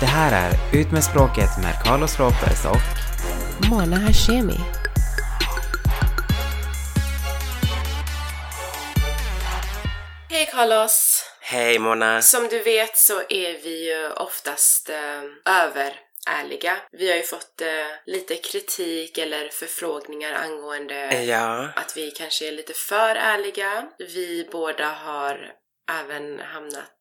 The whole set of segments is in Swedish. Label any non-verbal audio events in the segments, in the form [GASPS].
Det här är Ut med språket med Carlos Ropez och Mona Hashemi. Hej Carlos! Hej Mona! Som du vet så är vi ju oftast eh, överärliga. Vi har ju fått eh, lite kritik eller förfrågningar angående Ja, att vi kanske är lite för ärliga. Vi båda har även hamnat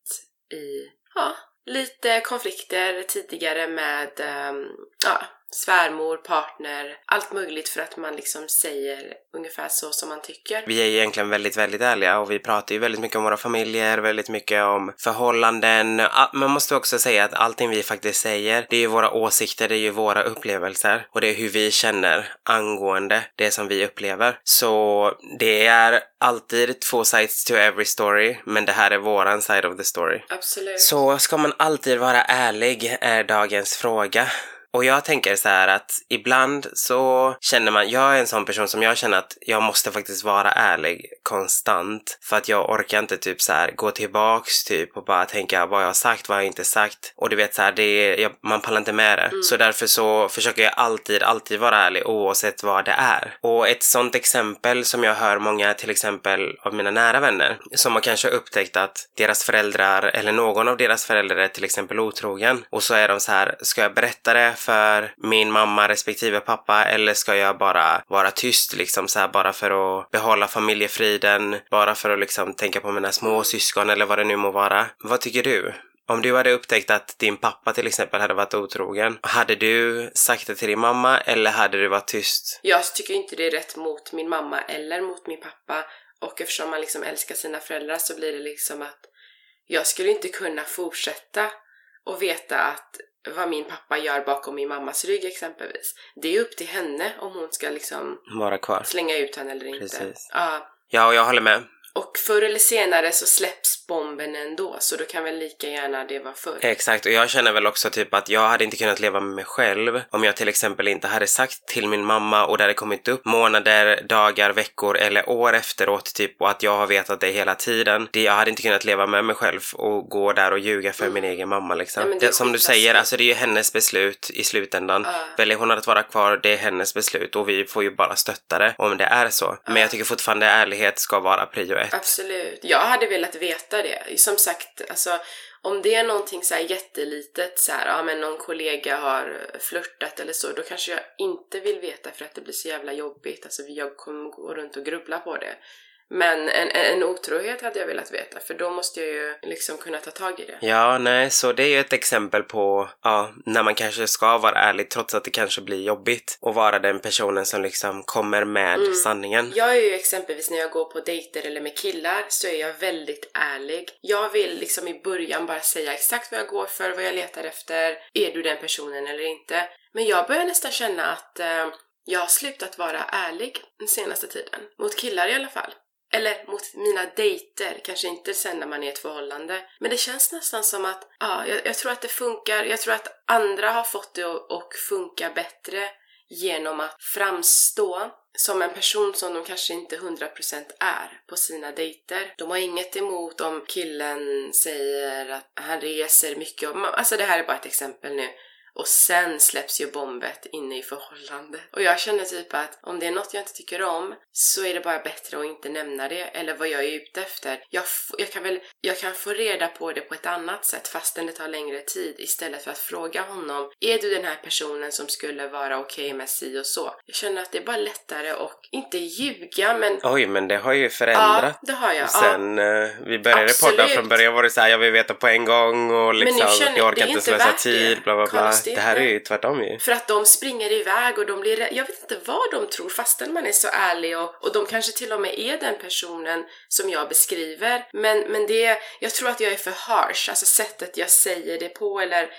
i, ja, lite konflikter tidigare med ehm, ja, svärmor, partner, allt möjligt för att man liksom säger ungefär så som man tycker. vi är ju egentligen väldigt, väldigt ärliga och vi pratar ju väldigt mycket om våra familjer, väldigt mycket om förhållanden. All- Man måste också säga att allting vi faktiskt säger, det är ju våra åsikter, det är ju våra upplevelser och det är hur vi känner angående det som vi upplever. Så det är alltid två sides to every story, men det här är våran side of the story. Absolut. Så ska man alltid vara ärlig är dagens fråga. Och jag tänker så här att ibland så känner man, jag är en sån person som jag känner att jag måste faktiskt vara ärlig konstant. För att jag orkar inte typ så här gå tillbaks typ och bara tänka vad jag har sagt, vad jag inte sagt. Och du vet så här, det är, jag, man pallar inte med det. Så därför så försöker jag alltid, alltid vara ärlig oavsett vad det är. Och ett sånt exempel som jag hör många till exempel av mina nära vänner som har kanske upptäckt att deras föräldrar eller någon av deras föräldrar är till exempel otrogen och så är de så här, ska jag berätta det för min mamma respektive pappa eller ska jag bara vara tyst liksom så här bara för att behålla familjefriden, bara för att liksom tänka på mina små syskon eller vad det nu må vara. Vad tycker du? Om du hade upptäckt att din pappa till exempel hade varit otrogen, hade du sagt det till din mamma eller hade du varit tyst? Jag tycker inte det är rätt mot min mamma eller mot min pappa och eftersom man liksom älskar sina föräldrar så blir det liksom att jag skulle inte kunna fortsätta och veta att vad min pappa gör bakom min mammas rygg exempelvis. Det är upp till henne om hon ska liksom Vara kvar. slänga ut henne eller inte. Precis. Ja. Ja, och jag håller med. Och förr eller senare så släpps bomben ändå så då kan väl lika gärna det vara förr. Exakt, och jag känner väl också typ att jag hade inte kunnat leva med mig själv om jag till exempel inte hade sagt till min mamma och det hade kommit upp månader, dagar, veckor eller år efteråt typ och att jag har vetat det hela tiden. Det, jag hade inte kunnat leva med mig själv och gå där och ljuga för min egen mamma liksom. Nej, det det, som du säger, alltså det är ju hennes beslut i slutändan. Ja. Väljer hon att vara kvar, det är hennes beslut och vi får ju bara stötta det om det är så. Men jag tycker fortfarande ärlighet ska vara prio ett. Absolut. Jag hade velat veta det. Som sagt, alltså om det är någonting så här jättelitet, så här, ja men någon kollega har flörtat eller så, då kanske jag inte vill veta för att det blir så jävla jobbigt. Alltså jag kommer gå runt och grubbla på det. Men en, en otrohet hade jag velat veta, för då måste jag ju liksom kunna ta tag i det. Ja, nej, så det är ju ett exempel på ja, när man kanske ska vara ärlig trots att det kanske blir jobbigt och vara den personen som liksom kommer med Mm. sanningen. Jag är ju exempelvis när jag går på dejter eller med killar så är jag väldigt ärlig. Jag vill liksom i början bara säga exakt vad jag går för, vad jag letar efter. Är du den personen eller inte? Men jag börjar nästan känna att eh, jag har slutat vara ärlig den senaste tiden. Mot killar i alla fall. Eller mot mina dejter, kanske inte sen när man är i ett förhållande. Men det känns nästan som att, ja, jag, jag tror att det funkar. Jag tror att andra har fått det att att funka bättre genom att framstå som en person som de kanske inte 100% är på sina dejter. De har inget emot om killen säger att han reser mycket. Alltså det här är bara ett exempel nu. Och sen släpps ju bombet inne i förhållande. Och jag känner typ att om det är något jag inte tycker om så är det bara bättre att inte nämna det eller vad jag är ute efter. Jag, jag kan väl jag kan få reda på det på ett annat sätt fastän det tar längre tid istället för att fråga honom Är du den här personen som skulle vara okej med si och så? Jag känner att det är bara lättare och inte ljuga men Oj, men det har ju ja, förändrat. det har jag. Och Ja. sen eh, vi började Absolut. podda från början var det så här, jag vill veta på en gång och nu liksom, känner- jag orkar inte slösa tid, bla bla bla. Är Det här är ju tvärtom ju. För att de springer iväg och de blir Jag vet inte vad de tror fastän man är så ärlig och, och de kanske till och med är den personen som jag beskriver. Men, men det, jag tror att jag är för harsh, alltså sättet jag säger det på eller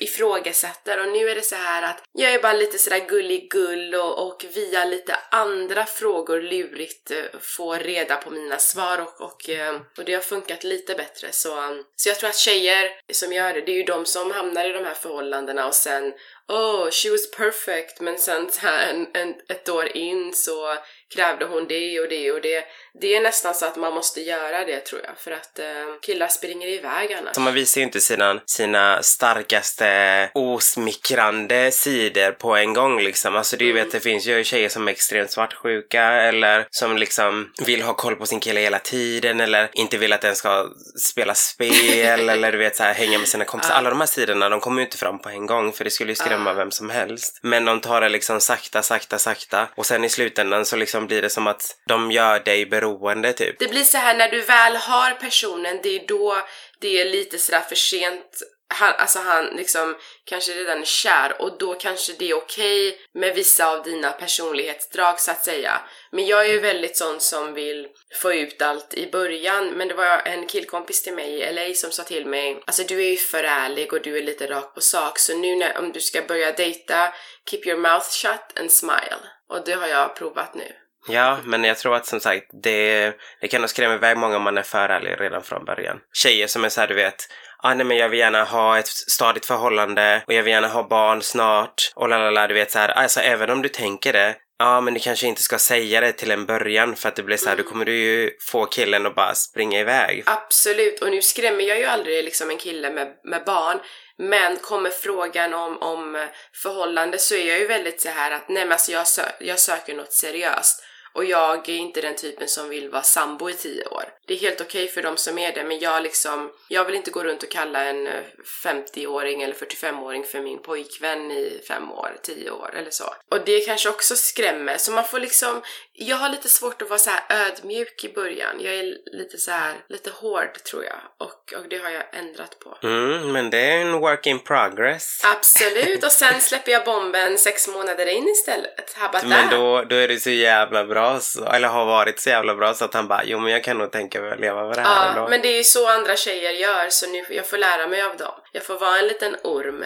ifrågasätter och nu är det så här att jag är bara lite sådär gullig-gull och, och via lite andra frågor lurigt eh, får reda på mina svar och, och, eh, och det har funkat lite bättre så, så jag tror att tjejer som gör det, det är ju de som hamnar i de här förhållandena och sen oh, she was perfect, men sen så här en, en, ett år in så krävde hon det och det och det. Det är nästan så att man måste göra det tror jag, för att eh, killar springer iväg annars. Så man visar ju inte sina, sina starkaste osmickrande sidor på en gång liksom. Alltså du vet, det finns ju tjejer som är extremt svartsjuka eller som liksom vill ha koll på sin kille hela tiden eller inte vill att den ska spela spel [LAUGHS] eller du vet så här hänga med sina kompisar. Alla de här sidorna, de kommer ju inte fram på en gång för det skulle ju skrämma vem som helst. Men de tar det liksom sakta, sakta, sakta och sen i slutändan så liksom blir det som att de gör dig beroende typ. Det blir så här när du väl har personen, det är då det är lite sådär för sent. Han, alltså han liksom kanske redan är kär och då kanske det är okej med vissa av dina personlighetsdrag så att säga. Men jag är ju väldigt sån som vill få ut allt i början. Men det var en killkompis till mig i LA som sa till mig Alltså du är ju för ärlig och du är lite rak på sak så nu när, om du ska börja dejta Keep your mouth shut and smile. Och det har jag provat nu. Ja, men jag tror att som sagt, det, det kan nog skrämma iväg många om man är för ärlig redan från början. Tjejer som är så här, du vet, ah, nej men jag vill gärna ha ett stadigt förhållande och jag vill gärna ha barn snart och lalala, du vet så här, alltså även om du tänker det, ja men du kanske inte ska säga det till en början för att det blir så här, då kommer du ju få killen att bara springa iväg. Absolut, och nu skrämmer jag ju aldrig liksom en kille med, med barn. Men kommer frågan om, om förhållande så är jag ju väldigt så här att nej men alltså jag, sö jag söker något seriöst. Och jag är inte den typen som vill vara sambo i tio år. Det är helt okej för de som är det, men jag liksom, jag vill inte gå runt och kalla en eh, 50-åring eller 45-åring för min pojkvän i fem år, tio år eller så. Och det kanske också skrämmer, så man får liksom, jag har lite svårt att vara så ödmjuk i början. Jag är lite så här, lite hård tror jag. Och, och det har jag ändrat på. Mm, men det är en work in progress. Absolut, och sen [LAUGHS] släpper jag bomben sex månader in istället. How about Men that? då, då är det så jävla bra, så, eller har varit så jävla bra så att han bara, jo men jag kan nog tänka mig att leva med det här Ja, ändå. men det är ju så andra tjejer gör, så nu, jag får lära mig av dem. Jag får vara en liten orm.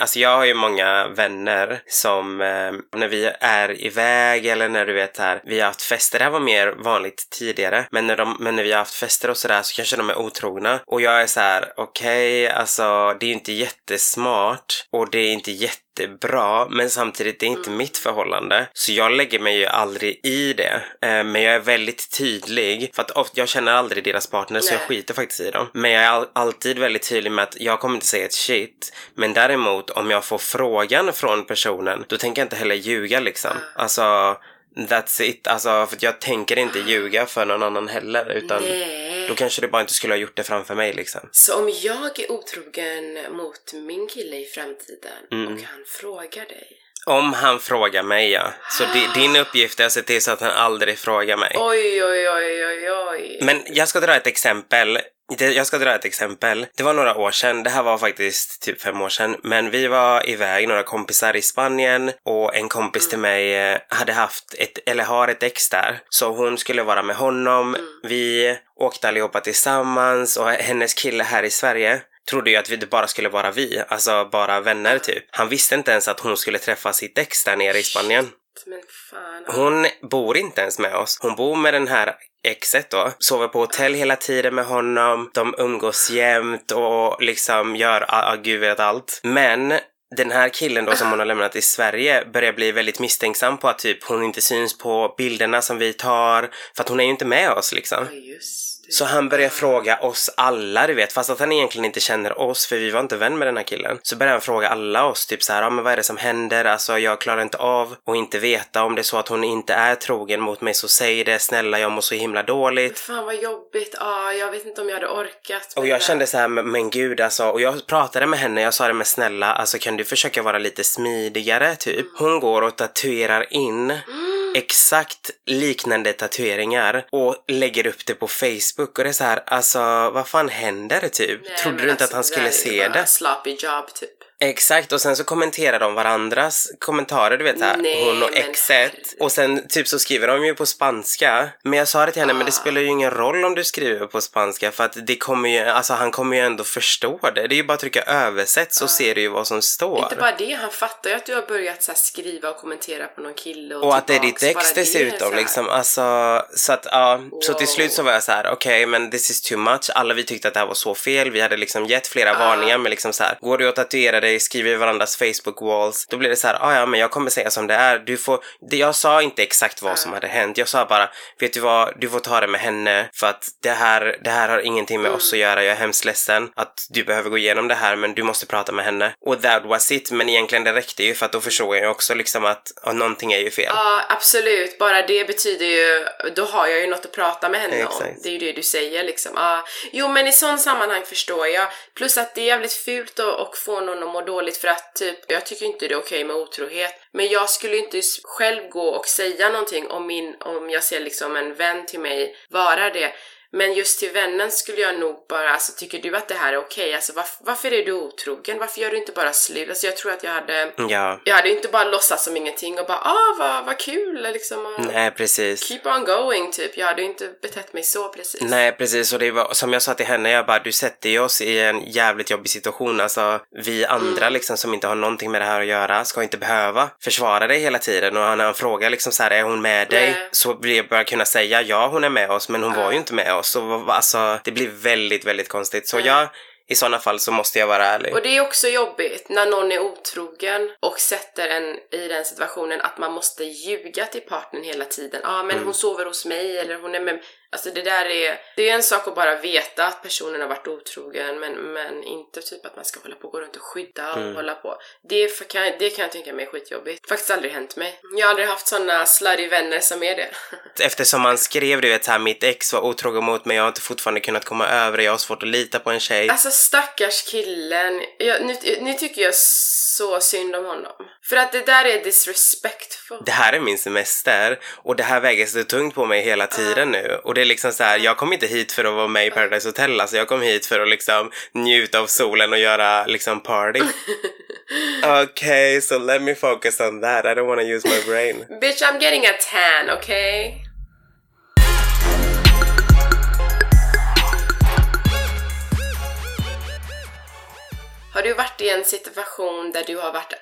Alltså jag har ju många vänner som eh, när vi är iväg eller när du vet här, vi har haft fester, det här var mer vanligt tidigare, men när, de, men när vi har haft fester och sådär så kanske de är otrogna och jag är så här: okej, alltså det är ju inte jättesmart och det är inte jättebra men samtidigt det är inte mitt förhållande. Så jag lägger mig ju aldrig i det. Eh, men jag är väldigt tydlig. För att ofta, jag känner aldrig deras partner så jag skiter faktiskt i dem. Men jag är all, alltid väldigt tydlig med att jag kommer inte säga ett shit. Men däremot om jag får frågan från personen då tänker jag inte heller ljuga liksom. Alltså That's it, alltså för jag tänker inte ljuga för någon annan heller utan Nej. då kanske det bara inte skulle ha gjort det framför mig liksom. Så om jag är otrogen mot min kille i framtiden Mm. och han frågar dig. Om han frågar mig ja. Så di, [GASPS] din uppgift är att se till så att han aldrig frågar mig. Oj, oj, oj, oj, oj. Men jag ska dra ett exempel. Jag ska dra ett exempel. Det var några år sedan, det här var faktiskt typ fem år sedan, men vi var iväg, några kompisar i Spanien och en kompis till mig eh, hade haft ett, eller har ett ex där. Så hon skulle vara med honom. Vi åkte allihopa tillsammans och hennes kille här i Sverige trodde ju att vi, det bara skulle vara vi, alltså bara vänner typ. Han visste inte ens att hon skulle träffa sitt ex där nere i Spanien. Hon bor inte ens med oss. Hon bor med den här exet då. Sover på hotell hela tiden med honom. De umgås jämt och liksom gör, ah, gud vet allt. Men den här killen då som hon har lämnat i Sverige börjar bli väldigt misstänksam på att typ hon inte syns på bilderna som vi tar. För att hon är ju inte med oss liksom. Oj, just. Så han börjar fråga oss alla, du vet, fast att han egentligen inte känner oss för vi var inte vän med den här killen. Så börjar han fråga alla oss, typ så här, ja men vad är det som händer? Alltså jag klarar inte av att inte veta om det är så att hon inte är trogen mot mig så säg det, snälla jag mår så himla dåligt. Fan vad jobbigt. Ja, jag vet inte om jag hade orkat. Och jag det. kände så här, men, gud alltså, och jag pratade med henne, jag sa det med snälla, alltså kan du försöka vara lite smidigare typ? Hon går och tatuerar in exakt liknande tatueringar och lägger upp det på Facebook och det är så här, alltså vad fan händer typ? Nej, Trodde du inte alltså, att han det skulle är se det? Sloppy job typ. Exakt, och sen så kommenterar de varandras kommentarer, du vet såhär, Nej, hon och exet. Och sen typ så skriver de ju på spanska. Men jag sa det till henne, men det Ah. spelar ju ingen roll om du skriver på spanska för att det kommer ju, alltså han kommer ju ändå förstå det. Det är ju bara att trycka översätt så ser du ju vad som står. Inte bara det, han fattar ju att du har börjat så skriva och kommentera på någon kille och Och att det är ditt ex dessutom liksom, alltså, så att ja, så till Wow. slut så var jag så här: okej men this is too much, alla vi tyckte att det här var så fel, vi hade liksom gett flera Ah. varningar men liksom så här, går du och tatuerar dig, skriver i varandras Facebook walls, då blir det så här, ah, ja men jag kommer säga som det är, du får, jag sa inte exakt vad Ah. som hade hänt, jag sa bara, vet du vad, du får ta det med henne för att det här, det här har ingenting med Mm. oss att göra, jag är hemskt ledsen att du behöver gå igenom det här men du måste prata med henne. Och that was it, men egentligen det räckte ju för att då förstod jag ju också liksom att ja, någonting är ju fel. Ja, absolut. Bara det betyder ju, då har jag ju något att prata med henne om. Exakt. Det är ju det du säger liksom. Ja, jo, men i sån sammanhang förstår jag. Plus att det är jävligt fult att, att få någon att må dåligt för att typ, jag tycker inte det är okej med otrohet. Men jag skulle ju inte själv gå och säga någonting om min, om jag ser liksom en vän till mig vara det. Men just till vännen skulle jag nog bara, alltså tycker du att det här är okej? Alltså varf- varför är du otrogen? Varför gör du inte bara slut? Alltså jag tror att jag hade Ja, jag hade inte bara låtsats som ingenting och bara ah vad, vad kul liksom. nej precis. Keep on going typ. Jag hade inte betett mig så precis. Nej precis och det var som jag sa till henne, jag bara du sätter ju oss i en jävligt jobbig situation. Alltså vi andra Mm. liksom som inte har någonting med det här att göra ska inte behöva försvara dig hela tiden och när han frågar liksom så här, är hon med dig? Nej. Så blir jag bara kunna säga ja hon är med oss men hon var ju inte med oss. Så vad- alltså det blir väldigt väldigt konstigt. Så ja, i sådana fall så måste jag vara ärlig. Och det är också jobbigt när någon är otrogen och sätter en i den situationen att man måste ljuga till partnern hela tiden. Ja, ah, men hon sover hos mig eller hon är med Alltså det där är, det är en sak att bara veta att personen har varit otrogen men, men inte typ att man ska hålla på och gå runt och skydda och hålla på. Det, för, kan, det kan jag tänka mig är skitjobbigt. Faktiskt aldrig hänt mig. Jag har aldrig haft såna slutty vänner som är det. [LAUGHS] Eftersom man skrev du vet så här, mitt ex var otrogen mot mig, jag har inte fortfarande kunnat komma över det, jag har svårt att lita på en tjej. Alltså stackars killen. Jag, nu, nu tycker jag så synd om honom. För att det där är disrespectful. det här är min semester och det här väger så tungt på mig hela tiden nu. Och det är liksom så här, jag kom inte hit för att vara med i Paradise Hotel, alltså jag kom hit för att liksom njuta av solen och göra liksom party. [LAUGHS] okay, so let me focus on that. I don't want to use my brain. Bitch, I'm getting a tan, okay? Har du varit i en situation där du har varit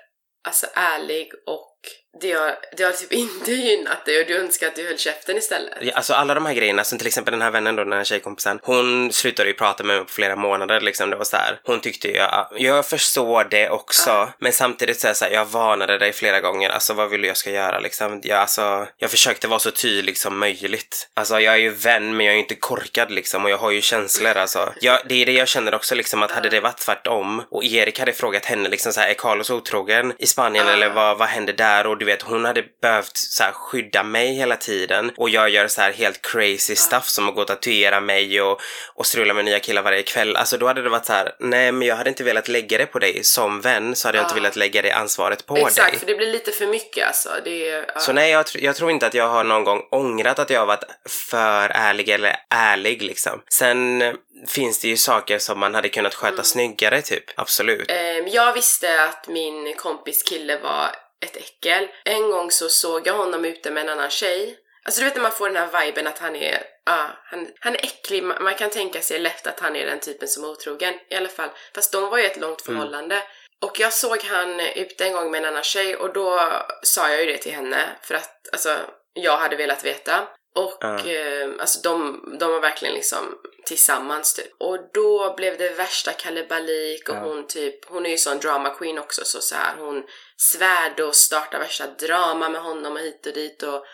alltså ärlig och det har, det har typ [LAUGHS] inte gynnat dig och du önskar att du höll käften istället? Ja, Alltså alla de här grejerna, som till exempel den här vännen då, den här tjejkompisen, hon slutade ju prata med mig på flera månader liksom. Det var så här. hon tyckte ju, ja, jag förstår det också, men samtidigt så här, jag varnade dig flera gånger, alltså vad vill du jag ska göra liksom? Jag, alltså, jag försökte vara så tydlig som möjligt. Alltså jag är ju vän, men jag är ju inte korkad liksom och jag har ju känslor alltså. Jag, det är det jag känner också liksom, att hade det varit tvärtom och Erik hade frågat henne liksom så här, är Carlos otrogen i Spanien eller vad, vad händer där? Och du vet, hon hade behövt så här, skydda mig hela tiden och jag gör så här helt crazy stuff som att gå och tatuera mig och, och strula med nya killar varje kväll. Alltså då hade det varit så här, nej men jag hade inte velat lägga det på dig som vän så hade jag inte velat lägga det ansvaret på Exakt, dig. för det blir lite för mycket alltså. Det ja. Så nej, jag, tr- jag tror inte att jag har någon gång ångrat att jag har varit för ärlig eller ärlig liksom. Sen finns det ju saker som man hade kunnat sköta snyggare typ, absolut. Ehm, Jag visste att min kompis kille var ett äckel. En gång så såg jag honom ute med en annan tjej. Alltså du vet när man får den här viben att han är, ja, han, han är äcklig. Man, man kan tänka sig lätt att han är den typen som är otrogen i alla fall. Fast de var ju ett långt förhållande. Och jag såg han ute en gång med en annan tjej och då sa jag ju det till henne för att alltså jag hade velat veta. Och Ja. eh, alltså de, de var verkligen liksom tillsammans typ. Och då blev det värsta kalabalik och Ja. hon typ, hon är ju sån drama queen också så så här hon svärde och startade värsta drama med honom och hit och dit och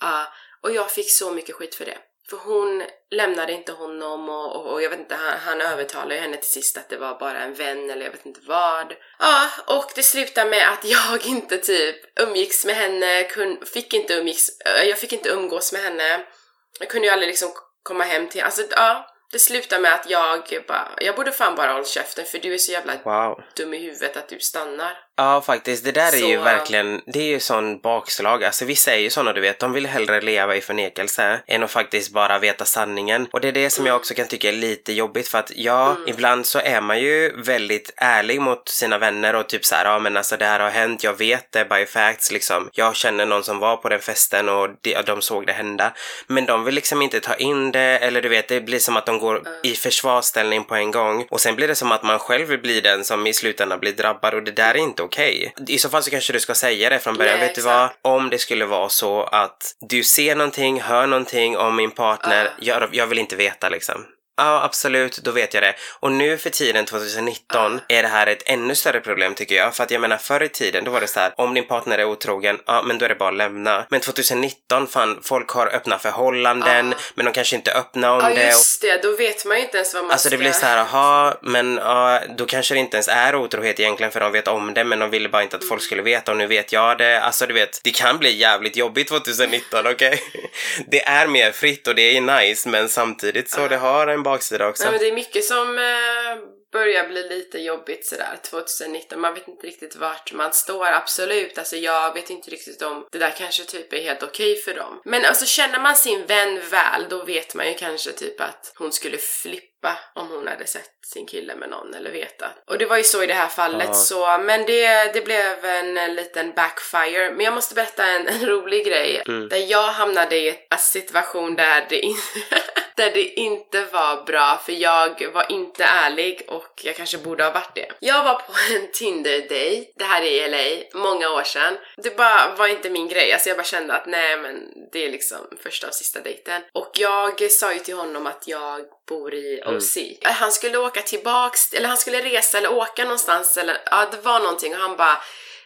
ja, och jag fick så mycket skit för det. För hon lämnade inte honom och, och, och jag vet inte, han, han övertalade henne till sist att det var bara en vän eller jag vet inte vad. Ja, och det slutade med att jag [LAUGHS] inte typ umgicks med henne, kun, fick inte umgicks, äh, jag fick inte umgås med henne. Jag kunde ju aldrig liksom komma hem till, alltså ja. Det slutade med att jag bara, jag borde fan bara hålla käften för du är så jävla Wow. dum i huvudet att du stannar. Ja, faktiskt. Det där är ju verkligen, det är ju sån bakslag. Alltså vissa är ju såna, du vet, de vill hellre leva i förnekelse än att faktiskt bara veta sanningen. Och det är det som jag också kan tycka är lite jobbigt för att ja, ibland så är man ju väldigt ärlig mot sina vänner och typ så här, ja men alltså det här har hänt, jag vet det by facts liksom. Jag känner någon som var på den festen och de, de såg det hända. Men de vill liksom inte ta in det eller du vet, det blir som att de går i försvarsställning på en gång och sen blir det som att man själv blir den som i slutändan blir drabbad och det där är inte okej. I så fall så kanske du ska säga det från början. Nej, vet du vad? Om det skulle vara så att du ser någonting, hör någonting om min partner, jag, jag vill inte veta liksom. Ja, absolut, då vet jag det. Och nu för tiden, 2019, är det här ett ännu större problem tycker jag. För att jag menar, förr i tiden, då var det så här, om din partner är otrogen, ja, men då är det bara att lämna. Men 2019, fan, folk har öppna förhållanden, men de kanske inte öppnar om Ja, det. Och just det. Då vet man ju inte ens vad man Alltså ska... det blir så här, aha, men ja, då kanske det inte ens är otrohet egentligen för de vet om det men de ville bara inte att Mm. folk skulle veta och nu vet jag det. Alltså du vet, det kan bli jävligt jobbigt 2019, okej? [LAUGHS] Det är mer fritt och det är nice men samtidigt så det har en baksida också. Nej, men det är mycket som eh, börjar bli lite jobbigt sådär 2019. Man vet inte riktigt vart man står, absolut. Alltså jag vet inte riktigt om det där kanske typ är helt okej för dem. Men alltså känner man sin vän väl, då vet man ju kanske typ att hon skulle flippa om hon hade sett sin kille med någon eller vetat. Och det var ju så i det här fallet Ja. så, men det, det blev en, liten backfire. Men jag måste berätta en, en rolig grej. Där jag hamnade i en situation där det inte [LAUGHS] där det inte var bra för jag var inte ärlig och jag kanske borde ha varit det. Jag var på en Tinder-date, det här är i LA, många år sedan. Det bara var inte min grej, alltså jag bara kände att nej men det är liksom första och sista dejten. Och jag sa ju till honom att jag bor i OC. Han skulle åka tillbaks, eller han skulle resa eller åka någonstans eller ja det var någonting och han bara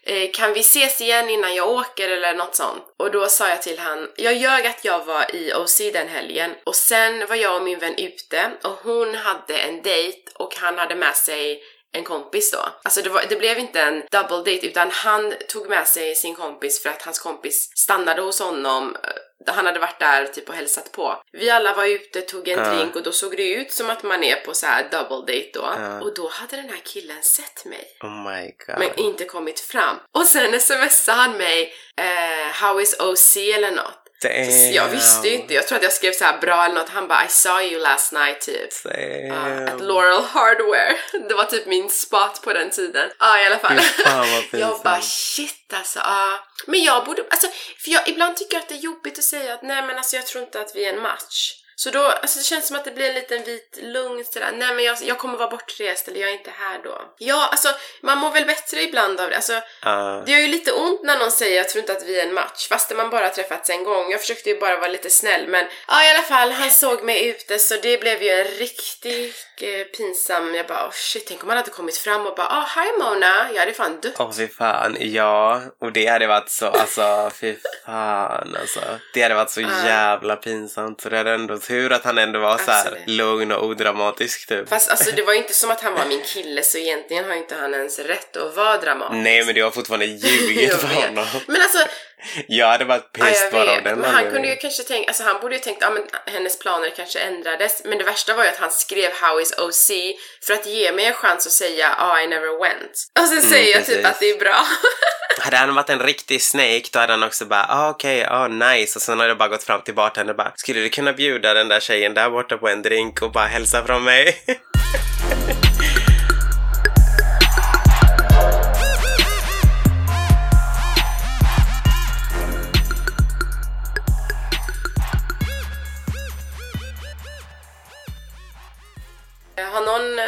eh, kan vi ses igen innan jag åker eller något sånt? Och då sa jag till han, jag ljög att jag var i OC den helgen och sen var jag och min vän ute och hon hade en dejt och han hade med sig en kompis då. Alltså det, var, det blev inte en double date utan han tog med sig sin kompis för att hans kompis stannade hos honom. Han hade varit där typ och hälsat på. Vi alla var ute, tog en Ja. drink och då såg det ut som att man är på så här double date då. Ja. Och då hade den här killen sett mig Oh my god. men inte kommit fram. Och sen smsade han mig eh, “How is OC?” eller något. Så jag visste ju inte, jag tror att jag skrev så här bra eller något. Han bara “I saw you last night” typ. Damn. Ja, at Laurel Hardware. [LAUGHS] Det var typ min spot på den tiden. Ja, i alla fall. [LAUGHS] Jag bara shit alltså. Ja. Men jag borde, alltså, för jag ibland tycker jag att det är jobbigt att säga att nej men alltså jag tror inte att vi är en match. Så då, alltså det känns som att det blir en liten vit lugn sådär. Nej men jag, jag kommer vara bortrest eller jag är inte här då. Ja, alltså man mår väl bättre ibland av det. Alltså Ja. det gör ju lite ont när någon säger jag tror inte att vi är en match fastän man bara träffats en gång. Jag försökte ju bara vara lite snäll men ja i alla fall han såg mig ute så det blev ju en riktigt eh, pinsam. Jag bara oh shit tänk om han hade kommit fram och bara ah hi Mona. Jag hade fan dött. Åh fy fan, ja. Och det hade varit så, alltså fy fan alltså. Det hade varit så jävla pinsamt. Så det hade ändå tur att han ändå var så lugn och odramatisk typ. Fast alltså det var ju inte som att han var min kille så egentligen har ju inte han ens rätt att vara dramatisk. Nej men du har fortfarande ljugit för honom. Men alltså, Jag hade varit pissed bara av den Men han kunde ju kanske tänka, alltså han borde ju tänkt, ja men hennes planer kanske ändrades. Men det värsta var ju att han skrev How is OC för att ge mig en chans att säga ah, I never went. Och sen säger jag typ Mm, att det är bra. [LAUGHS] Hade han varit en riktig snake då hade han också bara ah, okej, ah nice och sen hade jag bara gått fram till bartendern och bara skulle du kunna bjuda den där tjejen där borta på en drink och bara hälsa från mig? har någon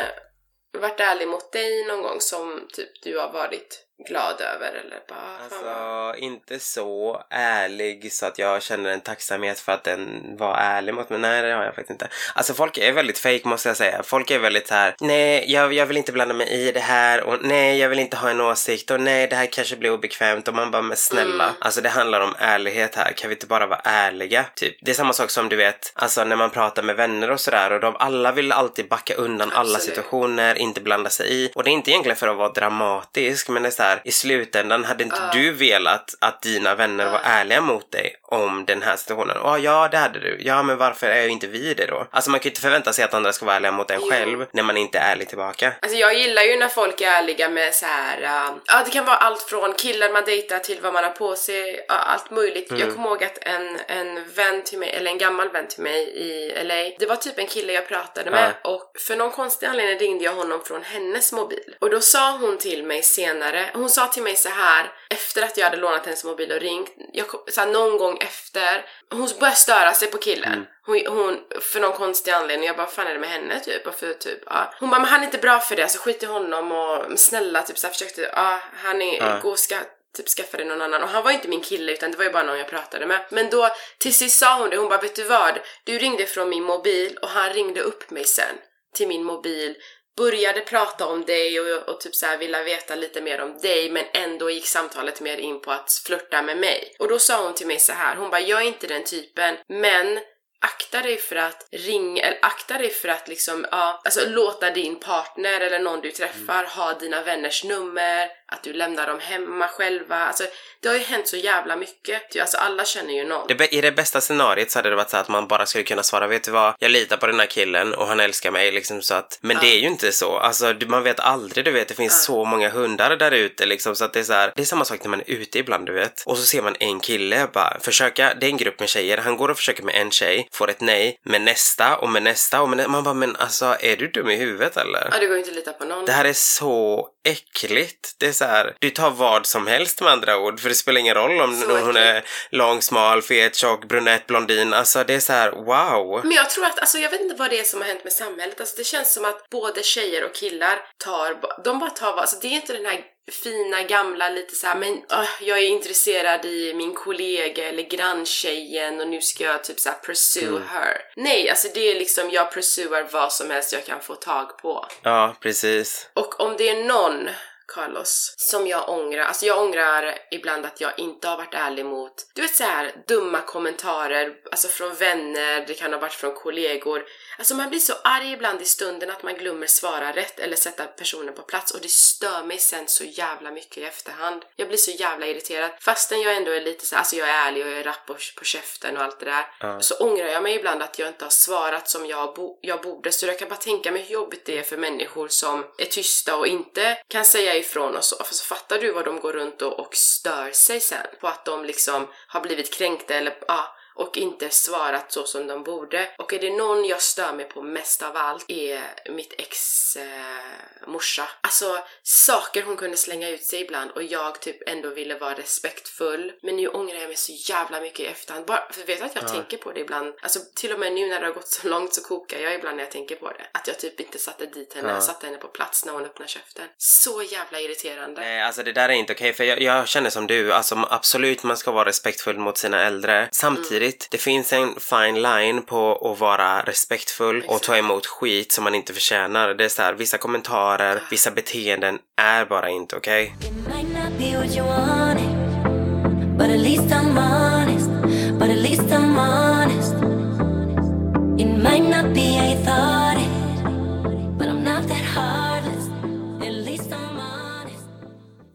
varit ärlig mot dig någon gång som typ du har varit glad över eller bara Alltså, inte så ärlig så att jag känner en tacksamhet för att den var ärlig mot mig. Nej, det har jag faktiskt inte. Alltså, folk är väldigt fake måste jag säga. Folk är väldigt här. nej, jag, jag vill inte blanda mig i det här och nej, jag vill inte ha en åsikt och nej, det här kanske blir obekvämt och man bara, men snälla. Mm. Alltså, det handlar om ärlighet här. Kan vi inte bara vara ärliga? Typ. Det är samma sak som du vet, alltså när man pratar med vänner och sådär och de alla vill alltid backa undan alla Absolut. situationer, inte blanda sig i. Och det är inte egentligen för att vara dramatisk, men det är så här, i slutändan hade inte Ja. du velat att dina vänner var ärliga mot dig om den här situationen. Och ja, det hade du. Ja, men varför är inte vi det då? Alltså man kan ju inte förvänta sig att andra ska vara ärliga mot en Jo. själv när man inte är ärlig tillbaka. Alltså jag gillar ju när folk är ärliga med så här. äh, ja det kan vara allt från killar man dejtar till vad man har på sig, ja, allt möjligt. Jag kommer ihåg att en, en vän till mig, eller en gammal vän till mig i LA, det var typ en kille jag pratade med och för någon konstig anledning ringde jag honom från hennes mobil. Och då sa hon till mig senare, hon sa till mig så här efter att jag hade lånat hennes mobil och ringt, jag, så här, någon gång efter, hon började störa sig på killen. Hon, hon, för någon konstig anledning, jag bara fan är det med henne typ? Och för, typ ja. Hon bara men han är inte bra för det, så skit i honom och snälla typ så här, försökte, ja han är, Ja. gå och ska typ skaffa dig någon annan och han var inte min kille utan det var ju bara någon jag pratade med. Men då till sist sa hon det, hon bara vet du vad? Du ringde från min mobil och han ringde upp mig sen till min mobil började prata om dig och, och typ så här ville veta lite mer om dig men ändå gick samtalet mer in på att flirta med mig. Och då sa hon till mig så här, hon bara jag är inte den typen men akta dig för att ringa, eller akta dig för att liksom, ja, alltså låta din partner eller någon du träffar ha dina vänners nummer, att du lämnar dem hemma själva. Alltså det har ju hänt så jävla mycket. Alltså alla känner ju någon. Det, I det bästa scenariot så hade det varit så att man bara skulle kunna svara, vet du vad, jag litar på den här killen och han älskar mig liksom så att, men det är ju inte så. Alltså man vet aldrig, du vet, det finns så många hundar där ute liksom så att det är så här, det är samma sak när man är ute ibland du vet. Och så ser man en kille bara försöka, det är en grupp med tjejer, han går och försöker med en tjej, får ett nej, med nästa och med nästa och med nä- man bara, men alltså är du dum i huvudet eller? Ja, det går inte att lita på någon. Det här är så äckligt. Det är så här, du tar vad som helst med andra ord, för det spelar ingen roll om Så hon är lång, smal, fet, tjock, brunett, blondin. Alltså det är så här, wow. Men jag tror att, alltså jag vet inte vad det är som har hänt med samhället. Alltså det känns som att både tjejer och killar tar, de bara tar vad, alltså det är inte den här fina gamla lite så här, men ah, jag är intresserad i min kollega eller granntjejen och nu ska jag typ så här pursue her. Nej, alltså det är liksom jag pursuar vad som helst jag kan få tag på. Ja, precis. Och om det är någon Carlos, som jag ångrar. Alltså jag ångrar ibland att jag inte har varit ärlig mot, du vet så här dumma kommentarer, alltså från vänner, det kan ha varit från kollegor. Alltså man blir så arg ibland i stunden att man glömmer svara rätt eller sätta personen på plats och det stör mig sen så jävla mycket i efterhand. Jag blir så jävla irriterad. Fastän jag ändå är lite så här, alltså jag är ärlig och jag är rapp på, på käften och allt det där. Ja. Så ångrar jag mig ibland att jag inte har svarat som jag, bo- jag borde. Så jag kan bara tänka mig hur jobbigt det är för människor som är tysta och inte kan säga ifrån och så. För så fattar du vad de går runt och, och stör sig sen på att de liksom har blivit kränkta eller ja, och inte svarat så som de borde. Och är det någon jag stör mig på mest av allt är mitt ex eh, morsa. Alltså saker hon kunde slänga ut sig ibland och jag typ ändå ville vara respektfull. Men nu ångrar jag mig så jävla mycket i efterhand. Bara, för vet du att jag tänker på det ibland? Alltså till och med nu när det har gått så långt så kokar jag ibland när jag tänker på det. Att jag typ inte satte dit henne, Ja. satte henne på plats när hon öppnade käften. Så jävla irriterande. Nej, alltså det där är inte okej, för jag, jag känner som du, alltså absolut man ska vara respektfull mot sina äldre. Samtidigt, det finns en fine line på att vara respektfull och ta emot skit som man inte förtjänar. Det är så här, vissa kommentarer, vissa beteenden är bara inte okej. It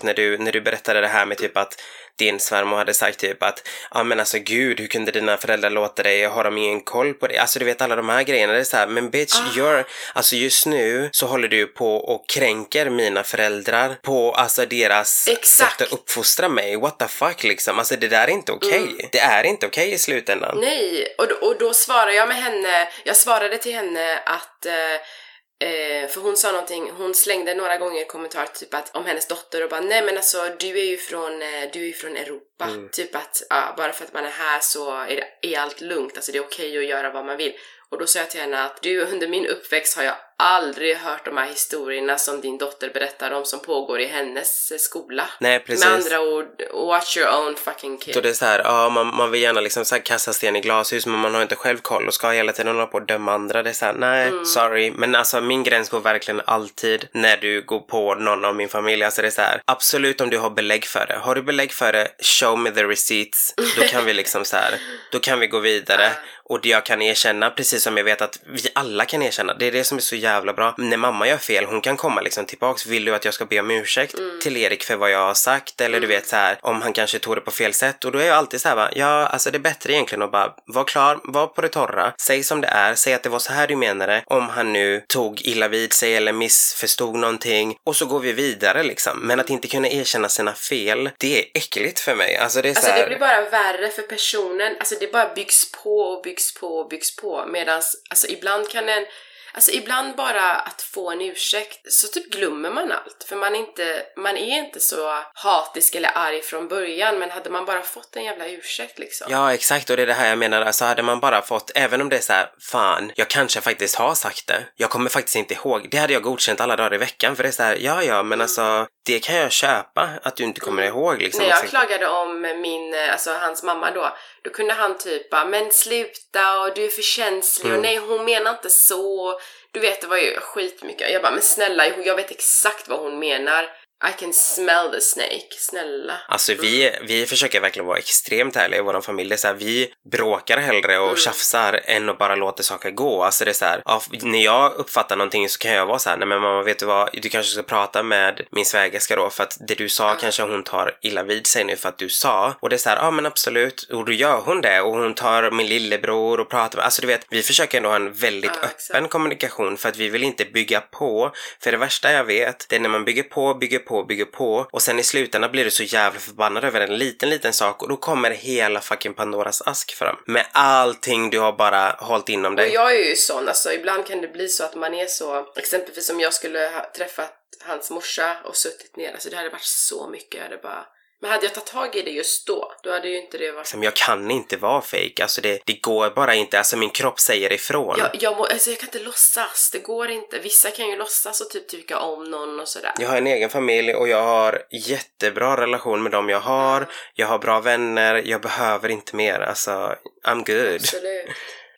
när du, när du berättade det här med typ att din svärmor hade sagt typ att ja men alltså gud hur kunde dina föräldrar låta dig? Har de ingen koll på dig? Alltså du vet alla de här grejerna. Det är så här men bitch you're alltså just nu så håller du på och kränker mina föräldrar på alltså deras Exakt. sätt att uppfostra mig. What the fuck liksom. Alltså det där är inte okej. Det är inte okej i slutändan. Nej, och då, och då svarade jag med henne, jag svarade till henne att eh, Eh, för hon sa någonting, hon slängde några gånger kommentar typ att om hennes dotter och bara nej men alltså du är ju från, eh, du är från Europa. Typ att ja, bara för att man är här så är, det, är allt lugnt, alltså det är okej att göra vad man vill. Och då sa jag till henne att du under min uppväxt har jag aldrig hört de här historierna som din dotter berättar om som pågår i hennes eh, skola. Nej, precis. Med andra ord, watch your own fucking kid. Så det är så här, ja man, man vill gärna liksom så här kasta sten i glashus men man har inte själv koll och ska hela tiden hålla på och döma andra. Det är så här, nej, Mm. sorry. Men alltså min gräns går verkligen alltid när du går på någon av min familj. Alltså det är så här, absolut om du har belägg för det. Har du belägg för det, show me the receipts. Då kan vi liksom så här, då kan vi gå vidare. [LAUGHS] Och det jag kan erkänna, precis som jag vet att vi alla kan erkänna, det är det som är så jävla bra. När mamma gör fel, hon kan komma liksom tillbaks. Vill du att jag ska be om ursäkt till Erik för vad jag har sagt? Eller du vet så här, om han kanske tog det på fel sätt. Och då är jag alltid så här, va, ja, alltså det är bättre egentligen att bara vara klar, vara på det torra, säg som det är, säg att det var så här du menade. Om han nu tog illa vid sig eller missförstod någonting och så går vi vidare liksom. Men att inte kunna erkänna sina fel, det är äckligt för mig. Alltså det är så Alltså här, det blir bara värre för personen, alltså det bara byggs på och byggs på och byggs på. Medans alltså ibland kan en Alltså ibland bara att få en ursäkt så typ glömmer man allt för man är inte, man är inte så hatisk eller arg från början men hade man bara fått en jävla ursäkt liksom. Ja, exakt. Och det är det här jag menar. Alltså hade man bara fått, även om det är så här, fan, jag kanske faktiskt har sagt det. Jag kommer faktiskt inte ihåg. Det hade jag godkänt alla dagar i veckan. För det är så här, ja, ja, men alltså, det kan jag köpa. Att du inte kommer ihåg liksom. När jag exakt. klagade om min, alltså hans mamma då, då kunde han typ bara, men sluta och du är för känslig Mm. och nej hon menar inte så. Du vet det var ju skitmycket. Jag bara, men snälla jag vet exakt vad hon menar. I can smell the snake. Snälla. Alltså vi, vi försöker verkligen vara extremt ärliga i vår familj. Det är så här, vi bråkar hellre och tjafsar än att bara låta saker gå. Alltså det är så här, ja, när jag uppfattar någonting så kan jag vara så här, nej men mamma vet du vad, du kanske ska prata med min svägerska då för att det du sa kanske hon tar illa vid sig nu för att du sa. Och det är så här, ja men absolut, och då gör hon det och hon tar min lillebror och pratar med, alltså du vet, vi försöker ändå ha en väldigt Ja, exakt. öppen kommunikation för att vi vill inte bygga på. För det värsta jag vet, det är när man bygger på, bygger på, och bygger på och sen i slutändan blir du så jävla förbannad över en liten, liten sak och då kommer hela fucking Pandoras ask fram. Med allting du har bara hållit inom Och dig. jag är ju sån, alltså ibland kan det bli så att man är så, exempelvis om jag skulle ha träffat hans morsa och suttit ner, alltså det hade varit så mycket, jag hade bara men hade jag tagit tag i det just då, då hade ju inte det varit... Liksom, jag kan inte vara fake. Alltså det, det går bara inte. Alltså min kropp säger ifrån. Jag, jag, må, alltså jag kan inte låtsas, det går inte. Vissa kan ju låtsas och typ tycka om någon och sådär. Jag har en egen familj och jag har jättebra relation med dem jag har. Jag har bra vänner. Jag behöver inte mer. Alltså, I'm good. Absolut.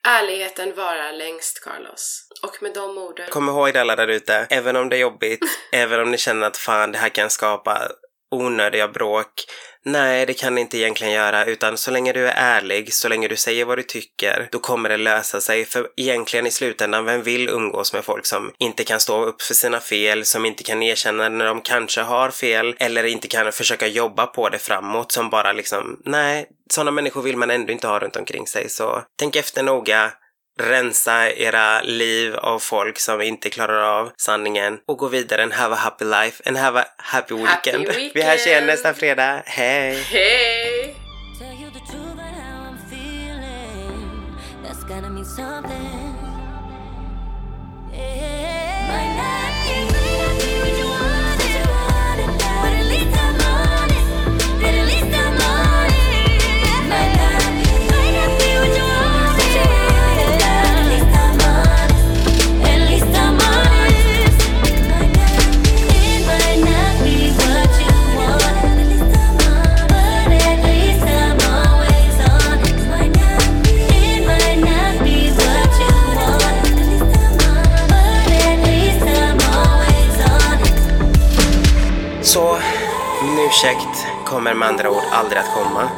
Ärligheten varar längst, Carlos. Och med de orden... Kom ihåg det alla där ute. Även om det är jobbigt, [LAUGHS] även om ni känner att fan det här kan skapa onödiga bråk. Nej, det kan det inte egentligen göra, utan så länge du är ärlig, så länge du säger vad du tycker, då kommer det lösa sig. För egentligen i slutändan, vem vill umgås med folk som inte kan stå upp för sina fel, som inte kan erkänna när de kanske har fel, eller inte kan försöka jobba på det framåt, som bara liksom, nej, sådana människor vill man ändå inte ha runt omkring sig. Så tänk efter noga, rensa era liv av folk som inte klarar av sanningen och gå vidare and have a happy life and have a happy weekend. [LAUGHS] weekend. Vi hörs igen nästa fredag. Hej! Hej! Projekt kommer med andra ord aldrig att komma.